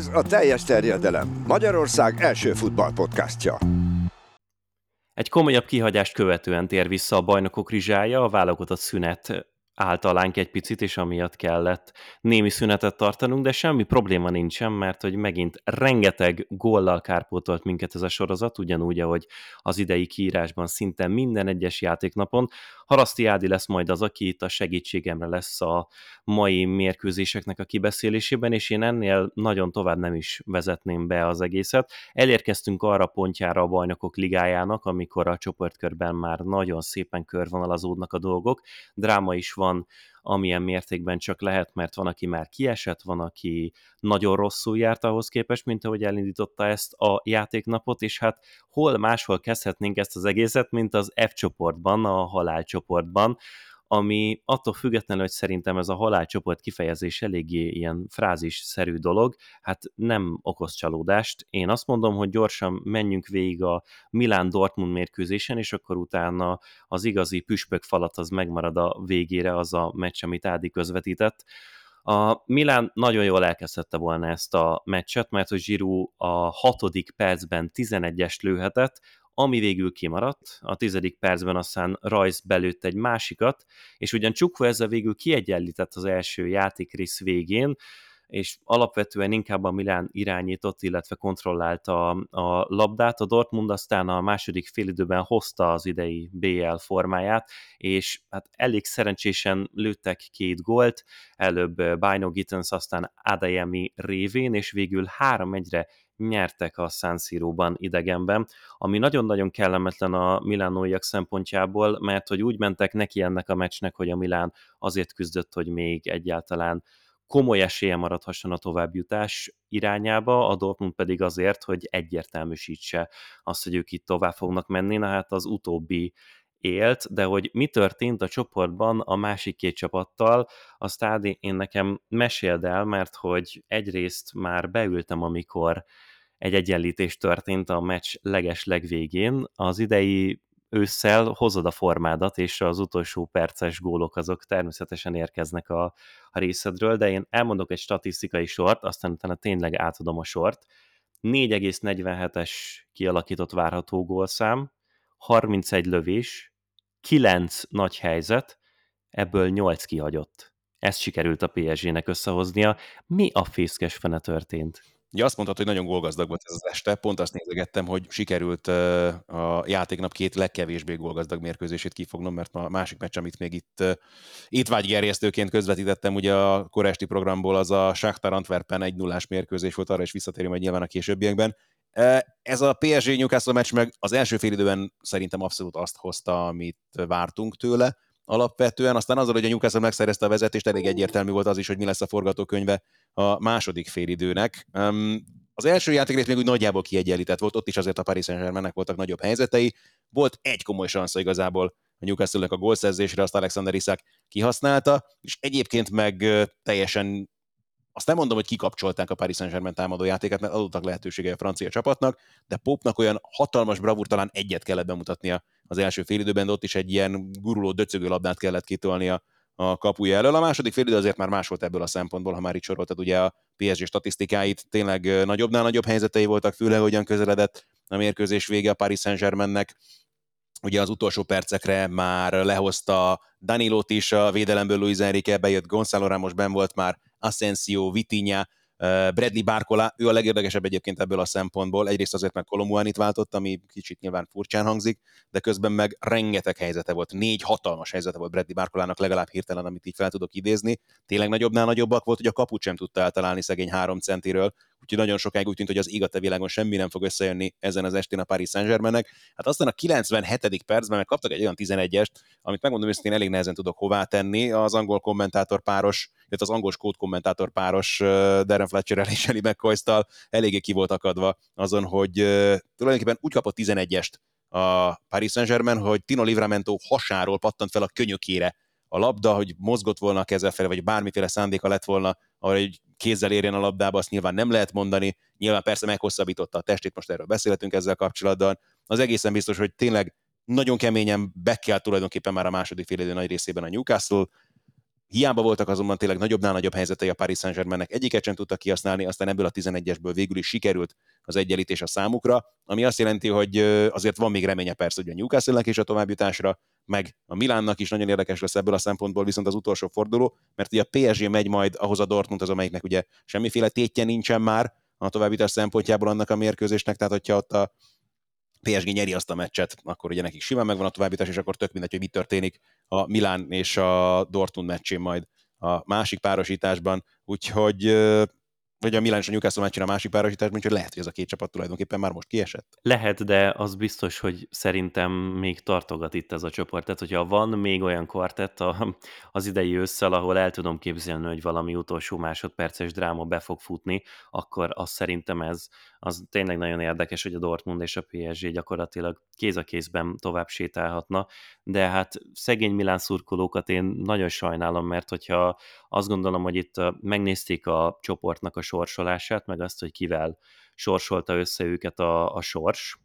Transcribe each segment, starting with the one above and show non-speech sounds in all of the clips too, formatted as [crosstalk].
Ez a teljes terjedelem. Magyarország első futballpodcastja. Egy komolyabb kihagyást követően tér vissza a bajnokok rizsája, a válogatott szünet általánk egy picit, és amiatt kellett némi szünetet tartanunk, de semmi probléma nincsen, mert hogy megint rengeteg góllal kárpótolt minket ez a sorozat, ugyanúgy, ahogy az idei kiírásban szinte minden egyes játéknapon. Haraszti Ádi lesz majd az, aki itt a segítségemre lesz a mai mérkőzéseknek a kibeszélésében, és én ennél nagyon tovább nem is vezetném be az egészet. Elérkeztünk arra pontjára a bajnokok ligájának, amikor a csoportkörben már nagyon szépen körvonalazódnak a dolgok, dráma is van, amilyen mértékben csak lehet, mert van, aki már kiesett, van, aki nagyon rosszul járt ahhoz képest, mint ahogy elindította ezt a játéknapot, és hát hol máshol kezdhetnénk ezt az egészet, mint az F csoportban, a halálcsoportban, ami attól függetlenül, hogy szerintem ez a halálcsoport kifejezés eléggé ilyen frázis-szerű dolog, hát nem okoz csalódást. Én azt mondom, hogy gyorsan menjünk végig a Milán-Dortmund mérkőzésen, és akkor utána az igazi püspök falat az megmarad a végére, az a meccs, amit Ádi közvetített. A Milán nagyon jól elkezdette volna ezt a meccset, mert hogy Giroud a hatodik percben 11-est lőhetett, ami végül kimaradt, a tizedik percben aztán Rajz belőtt egy másikat, és ugyan Csukva ezzel végül kiegyenlített az első játékrész végén, és alapvetően inkább a Milán irányított, illetve kontrollálta a, a labdát. A Dortmund aztán a második félidőben hozta az idei BL formáját, és hát elég szerencsésen lőttek két gólt, előbb Bino Gittens, aztán Adayemi révén, és végül három egyre nyertek a San Siro-ban idegenben, ami nagyon-nagyon kellemetlen a milánóiak szempontjából, mert hogy úgy mentek neki ennek a meccsnek, hogy a Milán azért küzdött, hogy még egyáltalán komoly esélye maradhasson a továbbjutás irányába, a Dortmund pedig azért, hogy egyértelműsítse azt, hogy ők itt tovább fognak menni, na hát az utóbbi élt, de hogy mi történt a csoportban a másik két csapattal, azt Ádi, én nekem meséld el, mert hogy egyrészt már beültem, amikor egy egyenlítés történt a meccs leges legvégén. Az idei ősszel hozod a formádat, és az utolsó perces gólok azok természetesen érkeznek a, a részedről, de én elmondok egy statisztikai sort, aztán utána tényleg átadom a sort. 4,47-es kialakított várható gólszám, 31 lövés, 9 nagy helyzet, ebből 8 kihagyott. Ezt sikerült a PSG-nek összehoznia. Mi a fészkes fene történt? Ugye azt mondtad, hogy nagyon gólgazdag volt ez az este, pont azt nézegettem, hogy sikerült a játéknap két legkevésbé gólgazdag mérkőzését kifognom, mert a másik meccs, amit még itt étvágygerjesztőként közvetítettem, ugye a koresti programból az a Shakhtar Antwerpen 1 0 mérkőzés volt, arra is visszatérünk majd nyilván a későbbiekben. Ez a PSG Newcastle meccs meg az első fél időben szerintem abszolút azt hozta, amit vártunk tőle alapvetően. Aztán azzal, hogy a Newcastle megszerezte a vezetést, elég egyértelmű volt az is, hogy mi lesz a forgatókönyve a második félidőnek. Az első játékrét még úgy nagyjából kiegyenlített volt, ott is azért a Paris Saint-Germainnek voltak nagyobb helyzetei. Volt egy komoly szansz igazából a newcastle a gólszerzésre, azt Alexander Isak kihasználta, és egyébként meg teljesen azt nem mondom, hogy kikapcsolták a Paris Saint-Germain támadó játékát, mert adottak lehetősége a francia csapatnak, de Popnak olyan hatalmas bravúr talán egyet kellett bemutatnia az első félidőben, de ott is egy ilyen guruló, döcögő labdát kellett kitolnia a kapuja elől. A második félidő azért már más volt ebből a szempontból, ha már itt soroltad ugye a PSG statisztikáit, tényleg nagyobbnál nagyobb helyzetei voltak, főleg hogyan közeledett a mérkőzés vége a Paris Saint-Germainnek. Ugye az utolsó percekre már lehozta Danilót is a védelemből Luis Enrique, bejött Gonzalo Ramos, ben volt már Asensio, Vitinha, Bradley Barcola, ő a legérdekesebb egyébként ebből a szempontból. Egyrészt azért, mert Kolombuánit váltott, ami kicsit nyilván furcsán hangzik, de közben meg rengeteg helyzete volt. Négy hatalmas helyzete volt Bradley Barcolának legalább hirtelen, amit így fel tudok idézni. Tényleg nagyobbnál nagyobbak volt, hogy a kaput sem tudta eltalálni szegény három centiről, úgyhogy nagyon sokáig úgy tűnt, hogy az igate világon semmi nem fog összejönni ezen az estén a Paris Saint-Germainnek. Hát aztán a 97. percben meg kaptak egy olyan 11-est, amit megmondom őszintén elég nehezen tudok hová tenni. Az angol kommentátor páros, illetve az angol skót kommentátor páros Darren Fletcher és Ellie McCoy-tal eléggé ki volt akadva azon, hogy tulajdonképpen úgy kapott 11-est a Paris Saint-Germain, hogy Tino Livramento hasáról pattant fel a könyökére a labda, hogy mozgott volna a keze fel, vagy bármiféle szándéka lett volna arra, hogy kézzel érjen a labdába, azt nyilván nem lehet mondani. Nyilván persze meghosszabbította a testét, most erről beszélhetünk ezzel kapcsolatban. Az egészen biztos, hogy tényleg nagyon keményen be kell tulajdonképpen már a második fél idő nagy részében a Newcastle. Hiába voltak azonban tényleg nagyobbnál nagyobb helyzetei a Paris Saint-Germainnek, egyiket sem tudtak kihasználni, aztán ebből a 11-esből végül is sikerült az egyenlítés a számukra, ami azt jelenti, hogy azért van még reménye persze, hogy a Newcastle-nek is a továbbjutásra, meg a Milánnak is nagyon érdekes lesz ebből a szempontból, viszont az utolsó forduló, mert ugye a PSG megy majd ahhoz a Dortmund, az amelyiknek ugye semmiféle tétje nincsen már a továbbjutás szempontjából annak a mérkőzésnek, tehát hogyha ott a PSG nyeri azt a meccset, akkor ugye nekik simán megvan a továbbítás, és akkor tök mindegy, hogy mi történik a Milán és a Dortmund meccsén majd a másik párosításban, úgyhogy vagy a Milan és a Newcastle meccsén a másik párosításban, úgyhogy lehet, hogy ez a két csapat tulajdonképpen már most kiesett. Lehet, de az biztos, hogy szerintem még tartogat itt ez a csoport. Tehát, hogyha van még olyan kvartett az idei ősszel, ahol el tudom képzelni, hogy valami utolsó másodperces dráma be fog futni, akkor azt szerintem ez az tényleg nagyon érdekes, hogy a Dortmund és a PSG gyakorlatilag kéz a kézben tovább sétálhatna, de hát szegény Milán szurkolókat én nagyon sajnálom, mert hogyha azt gondolom, hogy itt megnézték a csoportnak a sorsolását, meg azt, hogy kivel sorsolta össze őket a, a sors,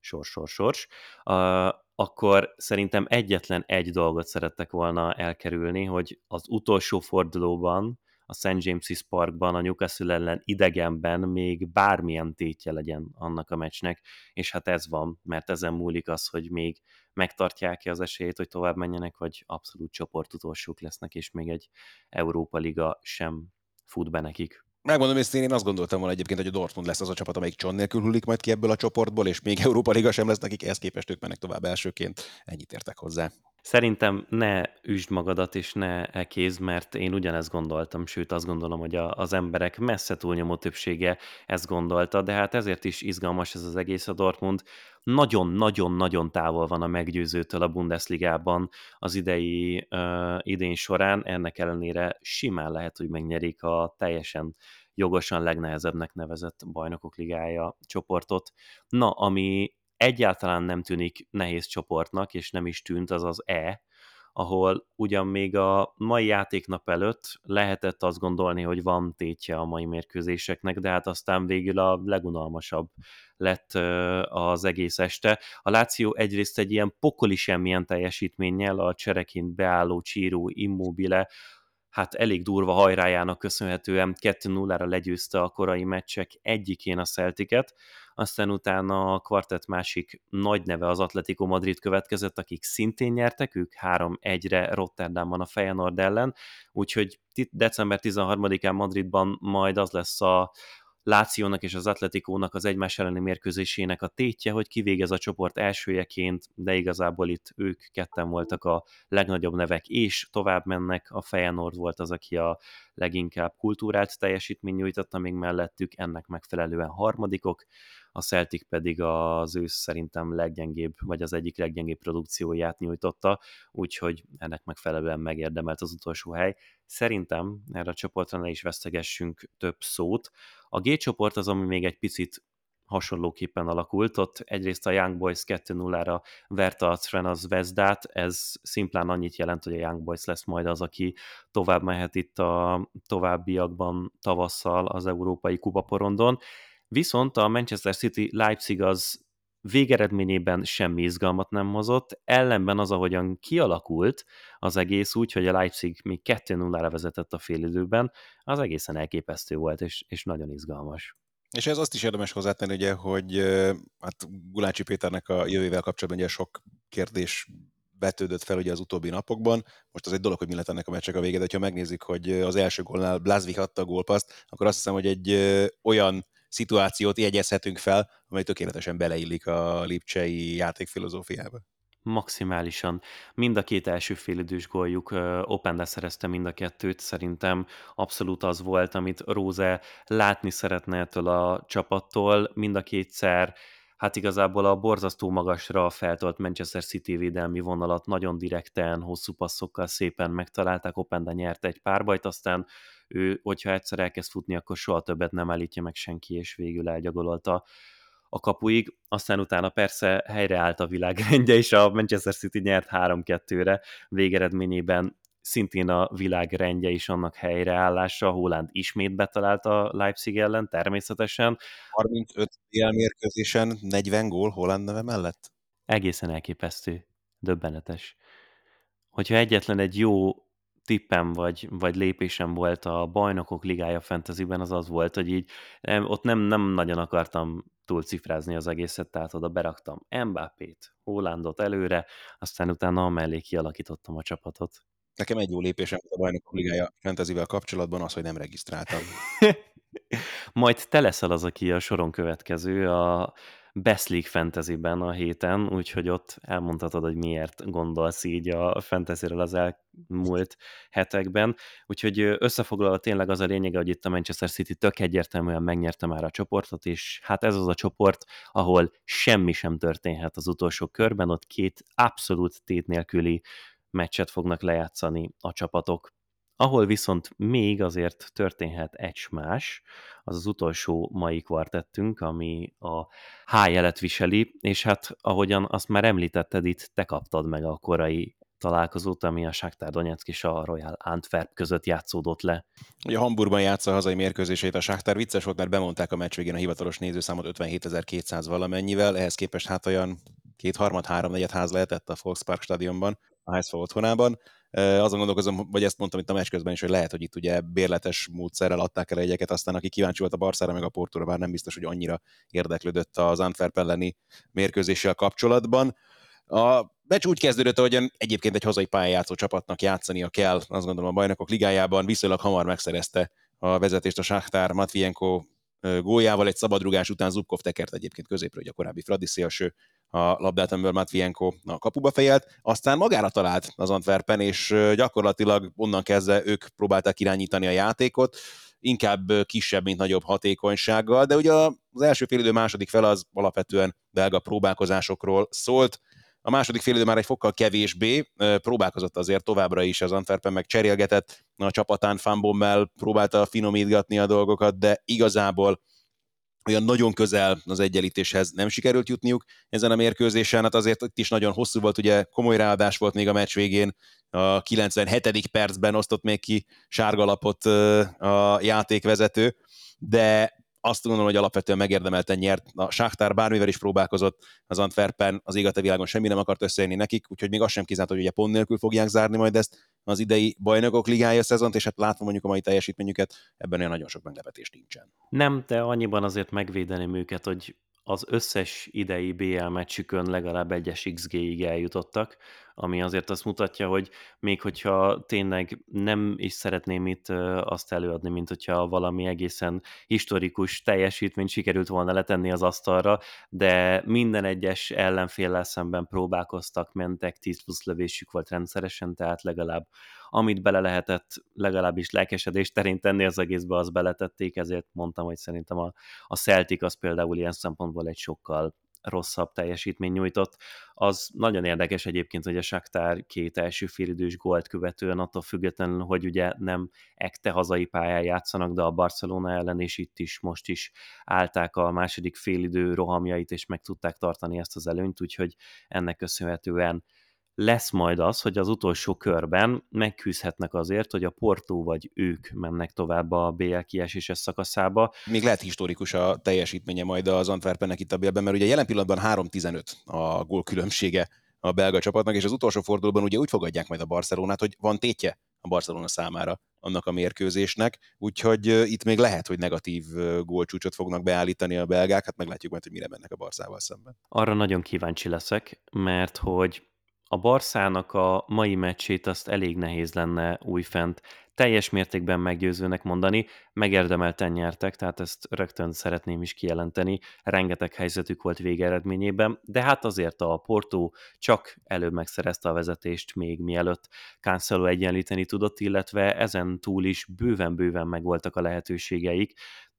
sors, sors, sors, uh, akkor szerintem egyetlen egy dolgot szerettek volna elkerülni, hogy az utolsó fordulóban a St. James's Parkban, a Newcastle ellen idegenben még bármilyen tétje legyen annak a meccsnek, és hát ez van, mert ezen múlik az, hogy még megtartják-e az esélyt, hogy tovább menjenek, vagy abszolút csoportutolsók lesznek, és még egy Európa Liga sem fut be nekik. Megmondom őszintén, én azt gondoltam volna egyébként, hogy a Dortmund lesz az a csapat, amelyik John nélkül hullik majd ki ebből a csoportból, és még Európa Liga sem lesz nekik, ehhez képest ők mennek tovább elsőként. Ennyit értek hozzá. Szerintem ne üsd magadat, és ne ekéz, mert én ugyanezt gondoltam, sőt azt gondolom, hogy a, az emberek messze túlnyomó többsége ezt gondolta, de hát ezért is izgalmas ez az egész a Dortmund. Nagyon-nagyon-nagyon távol van a meggyőzőtől a Bundesligában az idei uh, idén során, ennek ellenére simán lehet, hogy megnyerik a teljesen jogosan legnehezebbnek nevezett bajnokok ligája csoportot. Na, ami egyáltalán nem tűnik nehéz csoportnak, és nem is tűnt, az az E, ahol ugyan még a mai játéknap előtt lehetett azt gondolni, hogy van tétje a mai mérkőzéseknek, de hát aztán végül a legunalmasabb lett az egész este. A Láció egyrészt egy ilyen pokoli semmilyen teljesítménnyel, a csereként beálló Csíró Immobile hát elég durva hajrájának köszönhetően 2-0-ra legyőzte a korai meccsek egyikén a Celticet, aztán utána a kvartett másik nagy neve az Atletico Madrid következett, akik szintén nyertek, ők 3-1-re Rotterdamban a Feyenoord ellen, úgyhogy december 13-án Madridban majd az lesz a Lációnak és az Atletikónak az egymás elleni mérkőzésének a tétje, hogy kivégez a csoport elsőjeként, de igazából itt ők ketten voltak a legnagyobb nevek, és tovább mennek. A Feyenoord volt az, aki a leginkább kultúrált teljesítmény nyújtotta még mellettük, ennek megfelelően harmadikok a Celtic pedig az ősz szerintem leggyengébb, vagy az egyik leggyengébb produkcióját nyújtotta, úgyhogy ennek megfelelően megérdemelt az utolsó hely. Szerintem erre a csoportra ne is vesztegessünk több szót. A G csoport az, ami még egy picit hasonlóképpen alakult. Ott egyrészt a Young Boys 2-0-ra verte a Trena Zvezdát, ez szimplán annyit jelent, hogy a Young Boys lesz majd az, aki tovább mehet itt a továbbiakban tavasszal az Európai Kupaporondon. Viszont a Manchester City Leipzig az végeredményében semmi izgalmat nem hozott, ellenben az, ahogyan kialakult az egész úgy, hogy a Leipzig még 2-0-ra vezetett a félidőben, az egészen elképesztő volt, és, és nagyon izgalmas. És ez azt is érdemes hozzátenni, ugye, hogy hát Gulácsi Péternek a jövővel kapcsolatban ugye sok kérdés vetődött fel ugye az utóbbi napokban. Most az egy dolog, hogy mi lett ennek a meccsek a vége, de ha megnézzük, hogy az első gólnál Blázvik adta a gólpaszt, akkor azt hiszem, hogy egy olyan szituációt jegyezhetünk fel, amely tökéletesen beleillik a Lipcsei játékfilozófiába. Maximálisan. Mind a két első félidős góljuk open szerezte mind a kettőt. Szerintem abszolút az volt, amit Róze látni szeretne ettől a csapattól. Mind a kétszer hát igazából a borzasztó magasra feltolt Manchester City védelmi vonalat nagyon direkten, hosszú passzokkal szépen megtalálták, Openda nyert egy párbajt, aztán ő, hogyha egyszer elkezd futni, akkor soha többet nem állítja meg senki, és végül elgyagololta a kapuig, aztán utána persze helyreállt a világrendje, és a Manchester City nyert 3-2-re, végeredményében szintén a világ rendje is annak helyreállása, Holland ismét betalált a Leipzig ellen, természetesen. 35 mérkőzésen 40 gól Holland neve mellett? Egészen elképesztő, döbbenetes. Hogyha egyetlen egy jó tippem vagy, vagy lépésem volt a bajnokok ligája fantasyben, az az volt, hogy így ott nem, nem nagyon akartam túlcifrázni az egészet, tehát oda beraktam Mbappét, Hollandot előre, aztán utána mellé kialakítottam a csapatot. Nekem egy jó lépésem a bajnokok ligája fantasyvel kapcsolatban az, hogy nem regisztráltam. [laughs] Majd te leszel az, aki a soron következő a Best League Fantasy-ben a héten, úgyhogy ott elmondhatod, hogy miért gondolsz így a fantasy az elmúlt hetekben. Úgyhogy összefoglalva tényleg az a lényege, hogy itt a Manchester City tök egyértelműen megnyerte már a csoportot, és hát ez az a csoport, ahol semmi sem történhet az utolsó körben, ott két abszolút tét nélküli meccset fognak lejátszani a csapatok. Ahol viszont még azért történhet egy más, az az utolsó mai kvartettünk, ami a H jelet viseli, és hát ahogyan azt már említetted itt, te kaptad meg a korai találkozót, ami a Shakhtar Donetsk és a Royal Antwerp között játszódott le. Ugye Hamburgban játsza a hazai mérkőzését a Shakhtar. Vicces volt, mert bemondták a meccs végén a hivatalos nézőszámot 57.200 valamennyivel, ehhez képest hát olyan kétharmad, háromnegyed ház lehetett a Volkspark stadionban, a HSV otthonában. Azon gondolkozom, vagy ezt mondtam itt a meccs közben is, hogy lehet, hogy itt ugye bérletes módszerrel adták el egyeket, aztán aki kíváncsi volt a Barszára meg a Portóra, bár nem biztos, hogy annyira érdeklődött az Antwerp elleni mérkőzéssel kapcsolatban. A meccs úgy kezdődött, hogy egyébként egy hazai pályájátszó csapatnak játszania kell, azt gondolom a bajnokok ligájában, viszonylag hamar megszerezte a vezetést a Sáktár Matvienko góljával, egy szabadrugás után Zubkov tekert egyébként középre, hogy a korábbi Fradi szélső a labdát, amiből Matvienko a kapuba fejelt, aztán magára talált az Antwerpen, és gyakorlatilag onnan kezdve ők próbálták irányítani a játékot, inkább kisebb, mint nagyobb hatékonysággal, de ugye az első félidő második fel az alapvetően belga próbálkozásokról szólt, a második félidő már egy fokkal kevésbé, próbálkozott azért továbbra is az Antwerpen, meg cserélgetett a csapatán Fanbommel, próbálta finomítgatni a dolgokat, de igazából olyan nagyon közel az egyenlítéshez nem sikerült jutniuk ezen a mérkőzésen, hát azért itt is nagyon hosszú volt, ugye komoly ráadás volt még a meccs végén, a 97. percben osztott még ki sárgalapot a játékvezető, de azt gondolom, hogy alapvetően megérdemelten nyert. A Sáktár bármivel is próbálkozott, az Antwerpen az égate világon semmi nem akart összejönni nekik, úgyhogy még azt sem kizárt, hogy ugye pont nélkül fogják zárni majd ezt az idei bajnokok ligája szezont, és hát látva mondjuk a mai teljesítményüket, ebben olyan nagyon sok meglepetés nincsen. Nem, de annyiban azért megvédeném őket, hogy az összes idei BL meccsükön legalább egyes XG-ig eljutottak, ami azért azt mutatja, hogy még hogyha tényleg nem is szeretném itt azt előadni, mint hogyha valami egészen historikus teljesítményt sikerült volna letenni az asztalra, de minden egyes ellenféllel szemben próbálkoztak, mentek, 10 plusz lövésük volt rendszeresen, tehát legalább amit bele lehetett legalábbis lelkesedés terén tenni az egészbe, az beletették, ezért mondtam, hogy szerintem a, a Celtic az például ilyen szempontból egy sokkal rosszabb teljesítmény nyújtott. Az nagyon érdekes egyébként, hogy a Shakhtar két első félidős gólt követően attól függetlenül, hogy ugye nem ekte hazai pályán játszanak, de a Barcelona ellen és itt is most is állták a második félidő rohamjait, és meg tudták tartani ezt az előnyt, úgyhogy ennek köszönhetően lesz majd az, hogy az utolsó körben megküzdhetnek azért, hogy a Porto vagy ők mennek tovább a BL kieséses szakaszába. Még lehet historikus a teljesítménye majd az Antwerpennek itt a bélben, mert ugye jelen pillanatban 3-15 a gól különbsége a belga csapatnak, és az utolsó fordulóban ugye úgy fogadják majd a Barcelonát, hogy van tétje a Barcelona számára annak a mérkőzésnek, úgyhogy itt még lehet, hogy negatív gólcsúcsot fognak beállítani a belgák, hát meglátjuk majd, hogy mire mennek a Barszával szemben. Arra nagyon kíváncsi leszek, mert hogy a Barszának a mai meccsét azt elég nehéz lenne újfent teljes mértékben meggyőzőnek mondani, megérdemelten nyertek, tehát ezt rögtön szeretném is kijelenteni, rengeteg helyzetük volt végeredményében, de hát azért a Porto csak előbb megszerezte a vezetést még mielőtt Cancelo egyenlíteni tudott, illetve ezen túl is bőven-bőven megvoltak a lehetőségeik,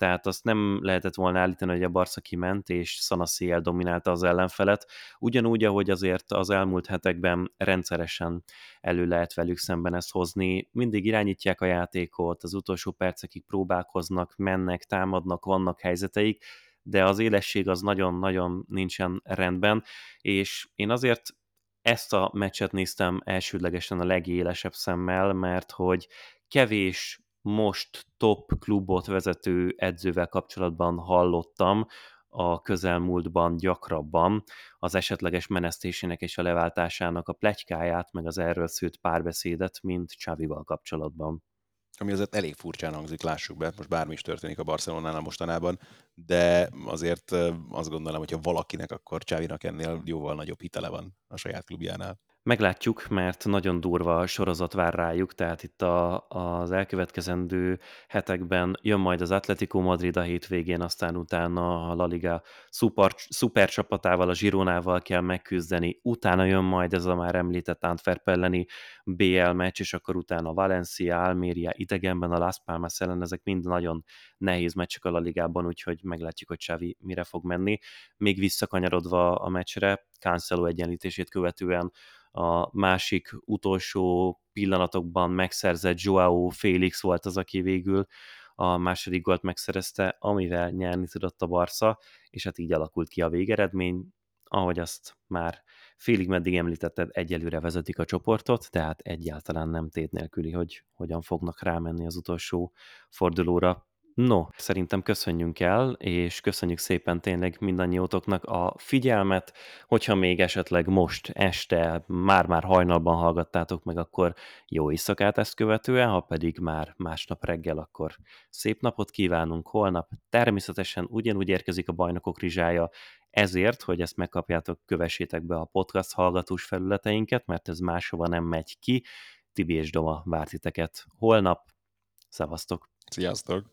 tehát azt nem lehetett volna állítani, hogy a Barca kiment, és Sanassi eldominálta az ellenfelet, ugyanúgy, ahogy azért az elmúlt hetekben rendszeresen elő lehet velük szemben ezt hozni, mindig irányítják a játékot, az utolsó percekig próbálkoznak, mennek, támadnak, vannak helyzeteik, de az élesség az nagyon-nagyon nincsen rendben, és én azért ezt a meccset néztem elsődlegesen a legélesebb szemmel, mert hogy kevés most top klubot vezető edzővel kapcsolatban hallottam, a közelmúltban gyakrabban az esetleges menesztésének és a leváltásának a pletykáját, meg az erről szült párbeszédet, mint Csavival kapcsolatban. Ami azért elég furcsán hangzik, lássuk be, most bármi is történik a Barcelonánál mostanában, de azért azt gondolom, hogyha valakinek, akkor Csávinak ennél jóval nagyobb hitele van a saját klubjánál. Meglátjuk, mert nagyon durva sorozat vár rájuk, tehát itt a, az elkövetkezendő hetekben jön majd az Atletico Madrid a hétvégén, aztán utána a La Liga szuper, szuper csapatával, a Gironával kell megküzdeni, utána jön majd ez a már említett Antwerp elleni BL meccs, és akkor utána Valencia, Almeria, idegenben a Las Palmas ellen, ezek mind nagyon nehéz meccsek a La Ligában, úgyhogy meglátjuk, hogy Xavi mire fog menni. Még visszakanyarodva a meccsre, Cancelo egyenlítését követően a másik utolsó pillanatokban megszerzett Joao Félix volt az, aki végül a második gólt megszerezte, amivel nyerni tudott a Barca, és hát így alakult ki a végeredmény. Ahogy azt már félig meddig említetted, egyelőre vezetik a csoportot, tehát egyáltalán nem tét nélküli, hogy hogyan fognak rámenni az utolsó fordulóra. No, szerintem köszönjünk el, és köszönjük szépen tényleg mindannyiótoknak a figyelmet. Hogyha még esetleg most este, már-már hajnalban hallgattátok meg, akkor jó éjszakát ezt követően, ha pedig már másnap reggel, akkor szép napot kívánunk holnap. Természetesen ugyanúgy érkezik a bajnokok rizsája, ezért, hogy ezt megkapjátok, kövessétek be a podcast hallgatós felületeinket, mert ez máshova nem megy ki. Tibi és Doma várt titeket holnap. Szevasztok! Sziasztok!